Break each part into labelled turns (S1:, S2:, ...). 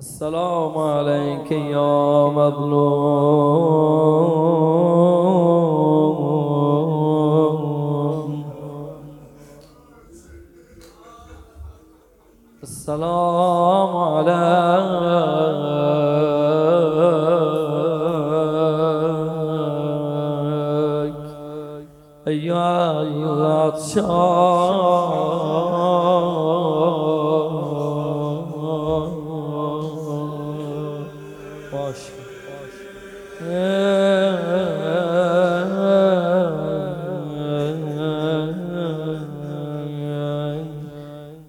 S1: السلام عليك يا مظلوم. السلام عليك. أيها العطشان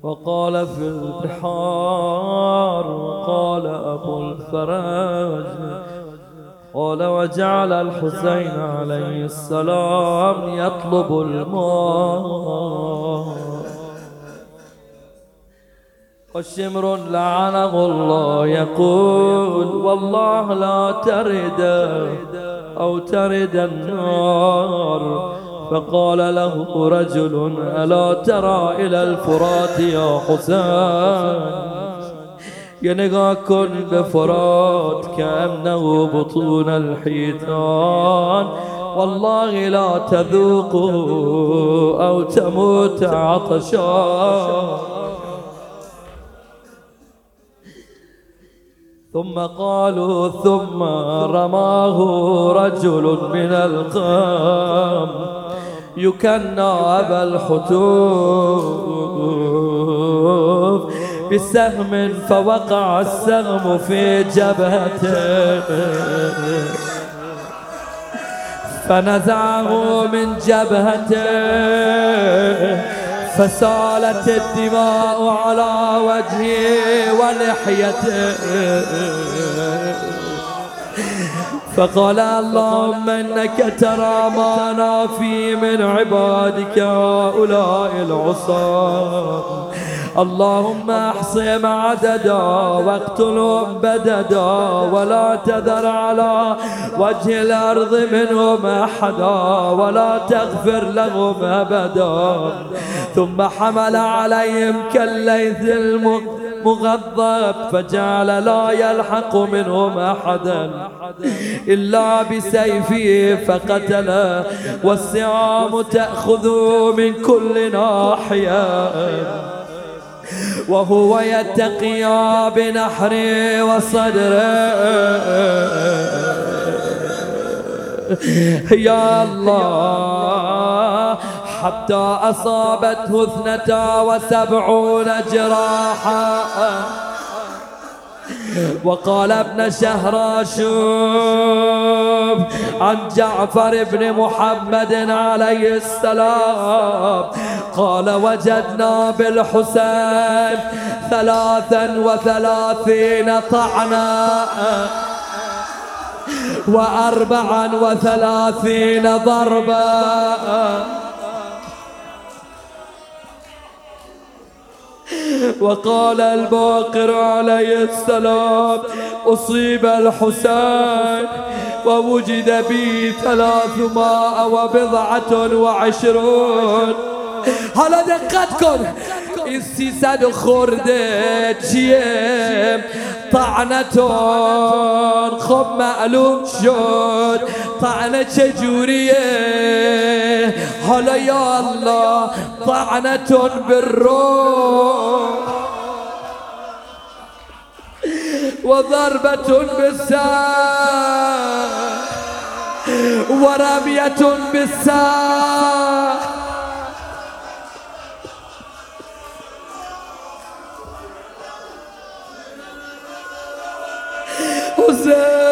S1: وقال في البحار وقال أبو الفرج قال وجعل الحسين عليه السلام يطلب الماء. والشمر لعنه الله يقول والله لا ترد أو ترد النار. فقال له رجل ألا ترى إلى الفرات يا حسين؟ یه نگاه کن به فرات كأنه بطون الحيتان. والله لا تذوقوا أو تموت عطشان. ثم قالوا ثم رماه رجل من القام يكنى أبا الحتوف بسهم فوقع السهم في جبهته. فنزعه من جبهته. فسالت الدماء على وجهه ولحيته. فقال اللهم إنك ترى ما أنا في من عبادك هؤلاء العصاة. اللهم احصهم عددا واقتلهم بددا ولا تذر على وجه الأرض منهم أحدا ولا تغفر لهم أبدا. ثم حمل عليهم كالليث المغضب فجعل لا يلحق منهم أحدا إلا بسيفه فقتل والسهام تأخذ من كل ناحية. وهو يتقي بنحره وصدره يا الله حتى أصابته اثنتا وسبعون جراحا. وقال ابن شهراشوب عن جعفر بن محمد عليه السلام قال وجدنا بالحسين ثلاثا وثلاثين طعنا وأربعا وثلاثين ضربا. وقال الباقر عليه السلام أصيب الحسين ووجد به ثلاثمائة وبضعة وعشرون. حالا دقت کن این خورده چیه طعنتون خب معلوم شد. طعنه چجوریه حالا یا الله طعنتون بالروح. وضربة بالساق. ورمية بالساق. حسين.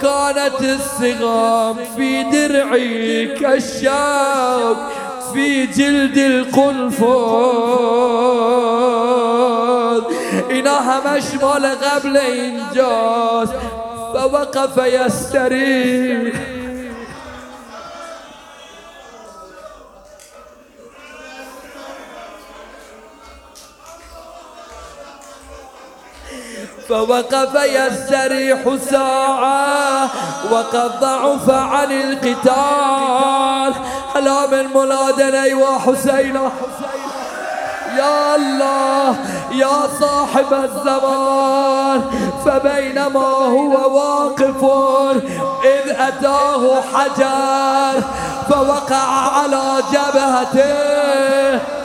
S1: وكانت السغام في درعي كالشوك في جلد القنفذ. إنها مشمال قبل إنجاز فوقف يستريح. فوقف يستريح ساعة وقد ضعف عن القتال. هلا من مولادنا أيوا حسينة يا الله يا صاحب الزمان. فبينما هو واقف إذ أتاه حجر فوقع على جبهته.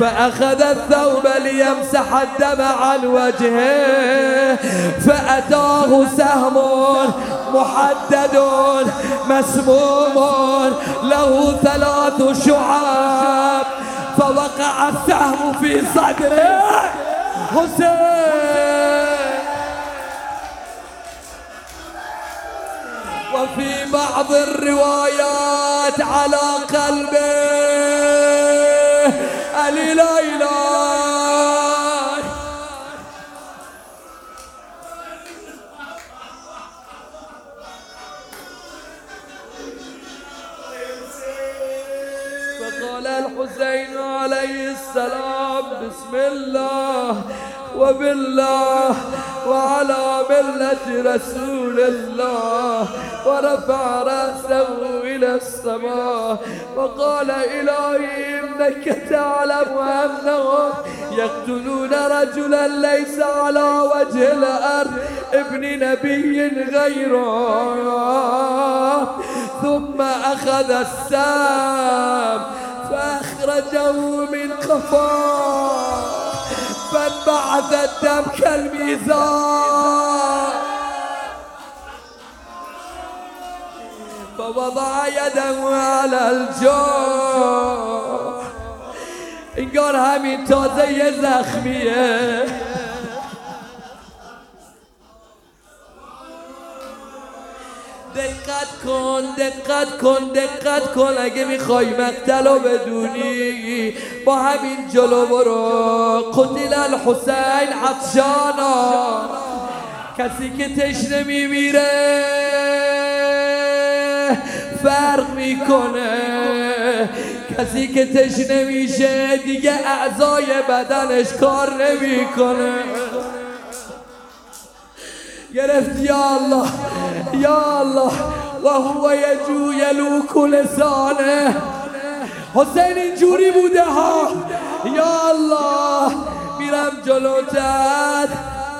S1: فأخذ الثوب ليمسح الدم عن وجهه فأتاه سهم محدد مسموم له ثلاث شعاب فوقع السهم في صدره. حسين! وفي بعض الروايات على قلبه علي لا إله. فقال الحسين عليه السلام بسم الله وبالله وعلى ملة رسول الله. ورفع رأسه إلى السماء. وقال إلهي إنك تعلم أنهم يقتلون رجلا ليس على وجه الأرض ابن نبي غيره. ثم أخذ السام فأخرجه من قفاه فانبعث الدم كالميزان. فوضع يده على الجرح انقال همین تازه زخمیه. دقت کن دقت کن دقت کن اگه می‌خوای مقتل رو بدونی. با همین جلو برو. قتل الحسین عطشانا کسی که تشنه میمیره فرق می‌کنه. کسی که تشنه میشه دیگه اعضای بدنش کار نمی‌کنه. گرفت یا الله یا الله و هو یجو یلوک لسانه حسین اینجوری بوده ها. یا الله میرم جلوتر.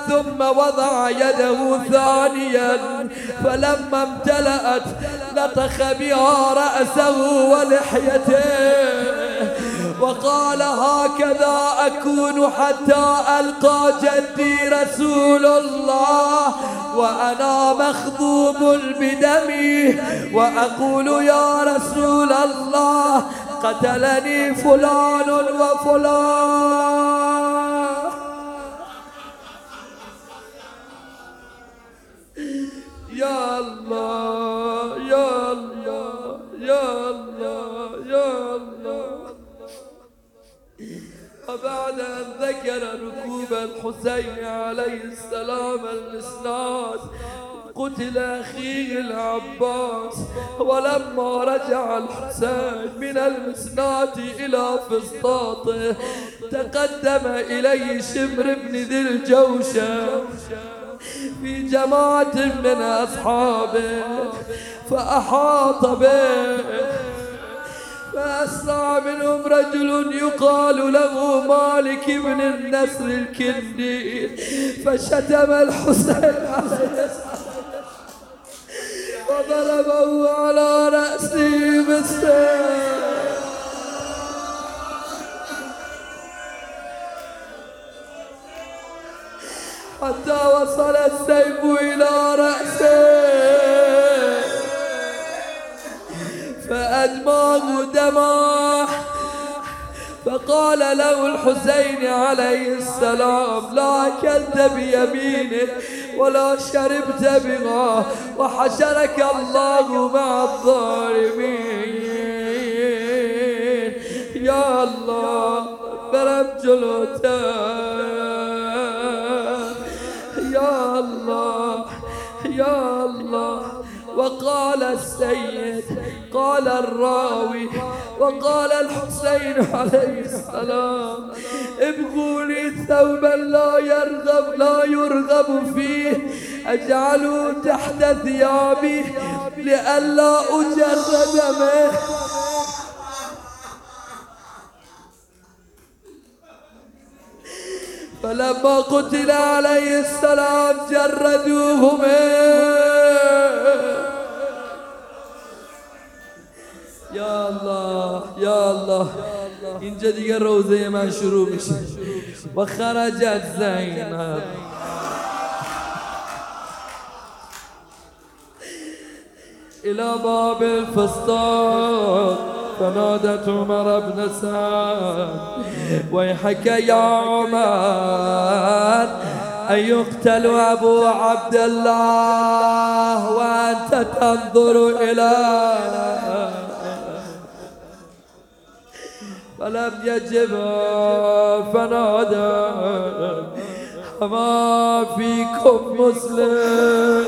S1: ثم وضع يده ثانيا فلما امتلأت لطخ بها رأسه ولحيته. وقال هكذا أكون حتى ألقى جدي رسول الله وأنا مخضوب بدمي وأقول يا رسول الله قتلني فلان وفلان. يا الله يا الله يا الله يا الله وبعد أن ذكر ركوب الحسين عليه السلام المسناد قتل أخيه العباس. ولما رجع الحسين من المسنات إلى فسطاطه تقدم إليه شمر بن ذي الجوشة. في جماعة من أصحابه فأحاط به. فأسرع منهم رجل يقال له مالك بن النسر الكندي فشتم الحسين. وضربه على رأسه بالسيف. حتى وصل السيف إلى رأسه. فأدماه دماه فقال له الحسين عليه السلام لا أكلت بيمينك ولا شربت بها وحشرك الله مع الظالمين. يا الله برم جلوتك. السيد. قال الراوي وقال الحسين عليه السلام ابغوا لي ثوبا لا يرغب لا يرغب فيه. اجعله تحت ثيابي لئلا أجرد منه فلما قتل عليه السلام جردوه منه یا الله یا الله. اینجا دیگه روزة من شروع میشه و خرجت زینب إلى باب الفسطاط فنادت عمر بن سعد. ويحك يا عمر أن يقتل أبو عبد الله وأنت تنظر إلى فلم يجب فنادى. ما فيكم مسلم.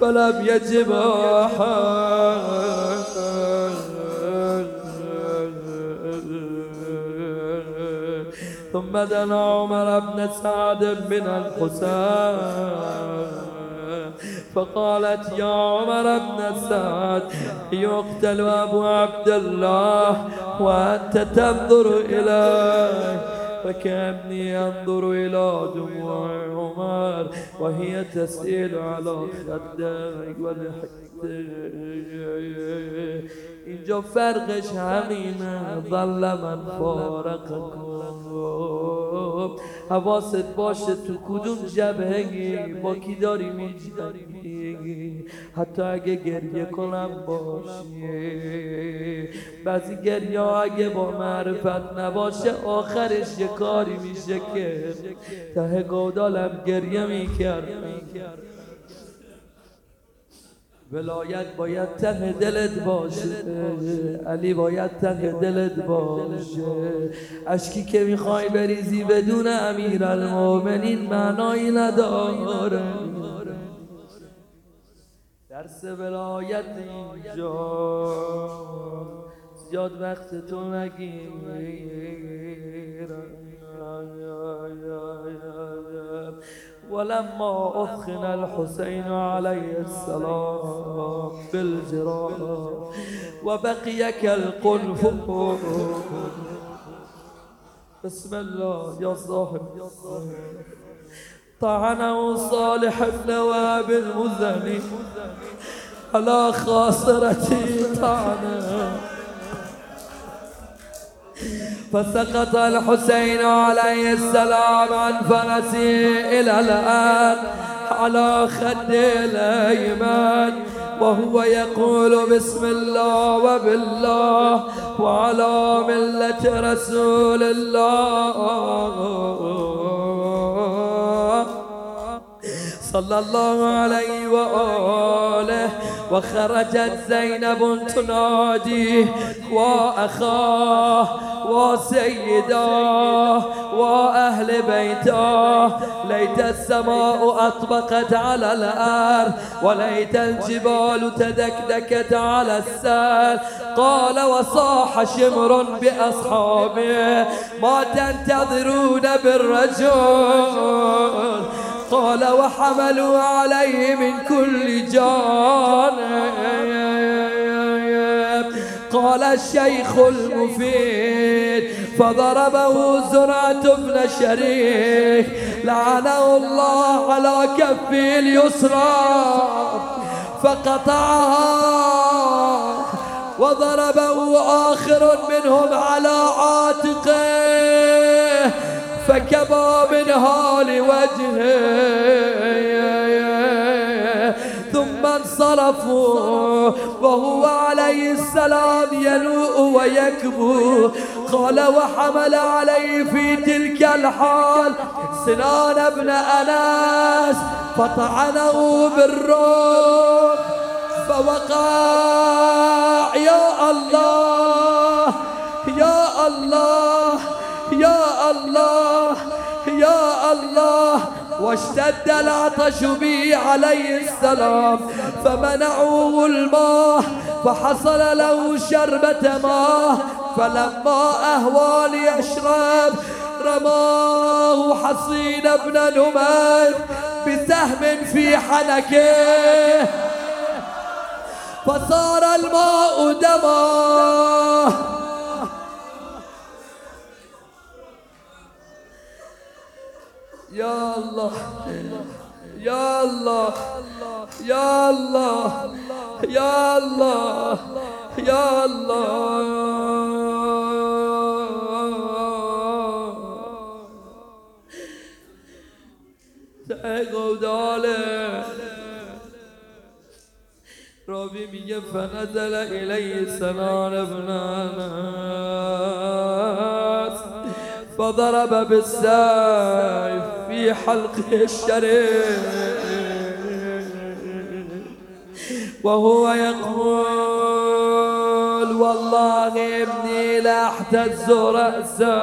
S1: فلم يجب ثم دنا عمر بن سعد من الحسين. فقالت يا عمر بن سعد يقتل أبو عبد الله وأنت تنظر إليه. فكأني أنظر إلى دموع عمر وهي تسيل على خدك وضحكت اینجا فرقش همینه. ظل من فارقکم حواست باشه تو کدوم جبهگی با کی داری میجنگی؟ حتی اگه گریه کنم باشی. بعضی گریه اگه با معرفت نباشه آخرش یه کاری میشه که ته گودالم گریه می‌کرد ولایت باید ته دلت باشه. علی باید ته دلت باشه. اشکی که می‌خوای بریزی بدون امیر المومنین معنایی نداره. درس ولایت اینجا. زیاد وقت تو نگیر. ولما أثخن الحسين عليه السلام بالجراح وبقي كالقنف بسم الله يا صاحب. طعنه صالح بن واب المزني على خاصرتي طعنه. فسقط الحسين عليه السلام عن فرسه إلى الآن على خد الأيمن وهو يقول بسم الله وبالله وعلى ملة رسول الله. صلى الله عليه وآله. وخرجت زينب تنادي وأخاه وسيداه وأهل بيته ليت السماء أطبقت على الأرض وليت الجبال تدكدكت على السال قال وصاح شمر بأصحابه ما تنتظرون بالرجل. قال وحملوا عليه من كل جانب. قال الشيخ المفيد فضربه زرعة بن شريك لعنه الله على كفه اليسرى فقطعها وضربه آخر منهم على عاتقه. فكبى منها لوجهه ثم انصرفوا وهو عليه السلام ينوء ويكبو. قال وحمل عليه في تلك الحال سنان بن أناس فطعنه بالروح فوقع. يا الله يا الله. الله يا الله. واشتد العطش به عليه السلام فمنعوه الماء فحصل له شربة ماء فلما أهوى ليشرب رماه حصين ابن نمير بسهم في حنكه. فصار الماء دما. يا الله يا الله يا الله يا الله يا الله. داله رابی میگه فنزل الی سنان ابن انس فضرب بالسيف. في حلقه الشريف. وهو يقول والله ابني لا احتز رأسه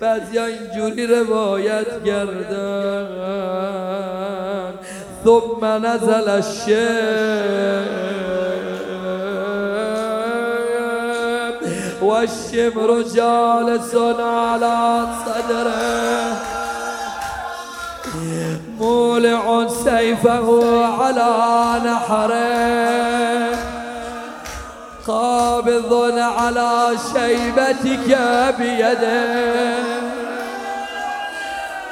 S1: بعضی اینجوری روایت کردن ثم نزل الشم والشمر جالس على صدره. مولع سيفه على نحره. قابض على شيبتك بيده.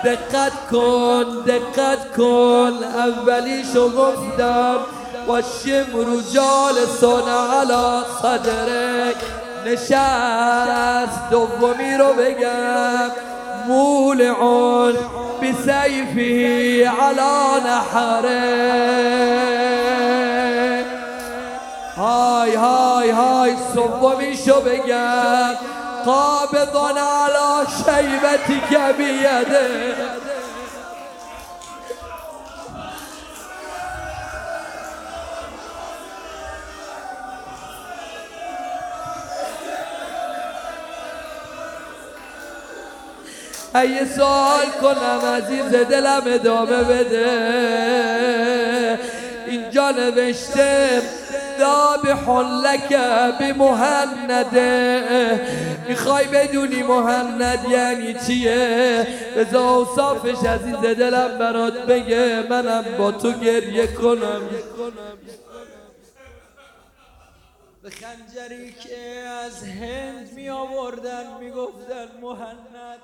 S1: دقت کن دقت کن اولیشو گفتم و شمر جالسون علا صدرک نشست. دومی رو بگم. مولعون بسیفی علا نحره های های های سومیشو بگم. قابضان علا شیبتی که بیده. ای سوال کنم عزیز دلم ادامه بده. اینجا نوشته ذابح لك بمهنده می‌خوای بدونی مهند یعنی چیه؟ به اوصافش عزیز دلم برات بگه. منم با تو گریه کنم.
S2: به خنجری که از هند می آوردن می گفتن مهند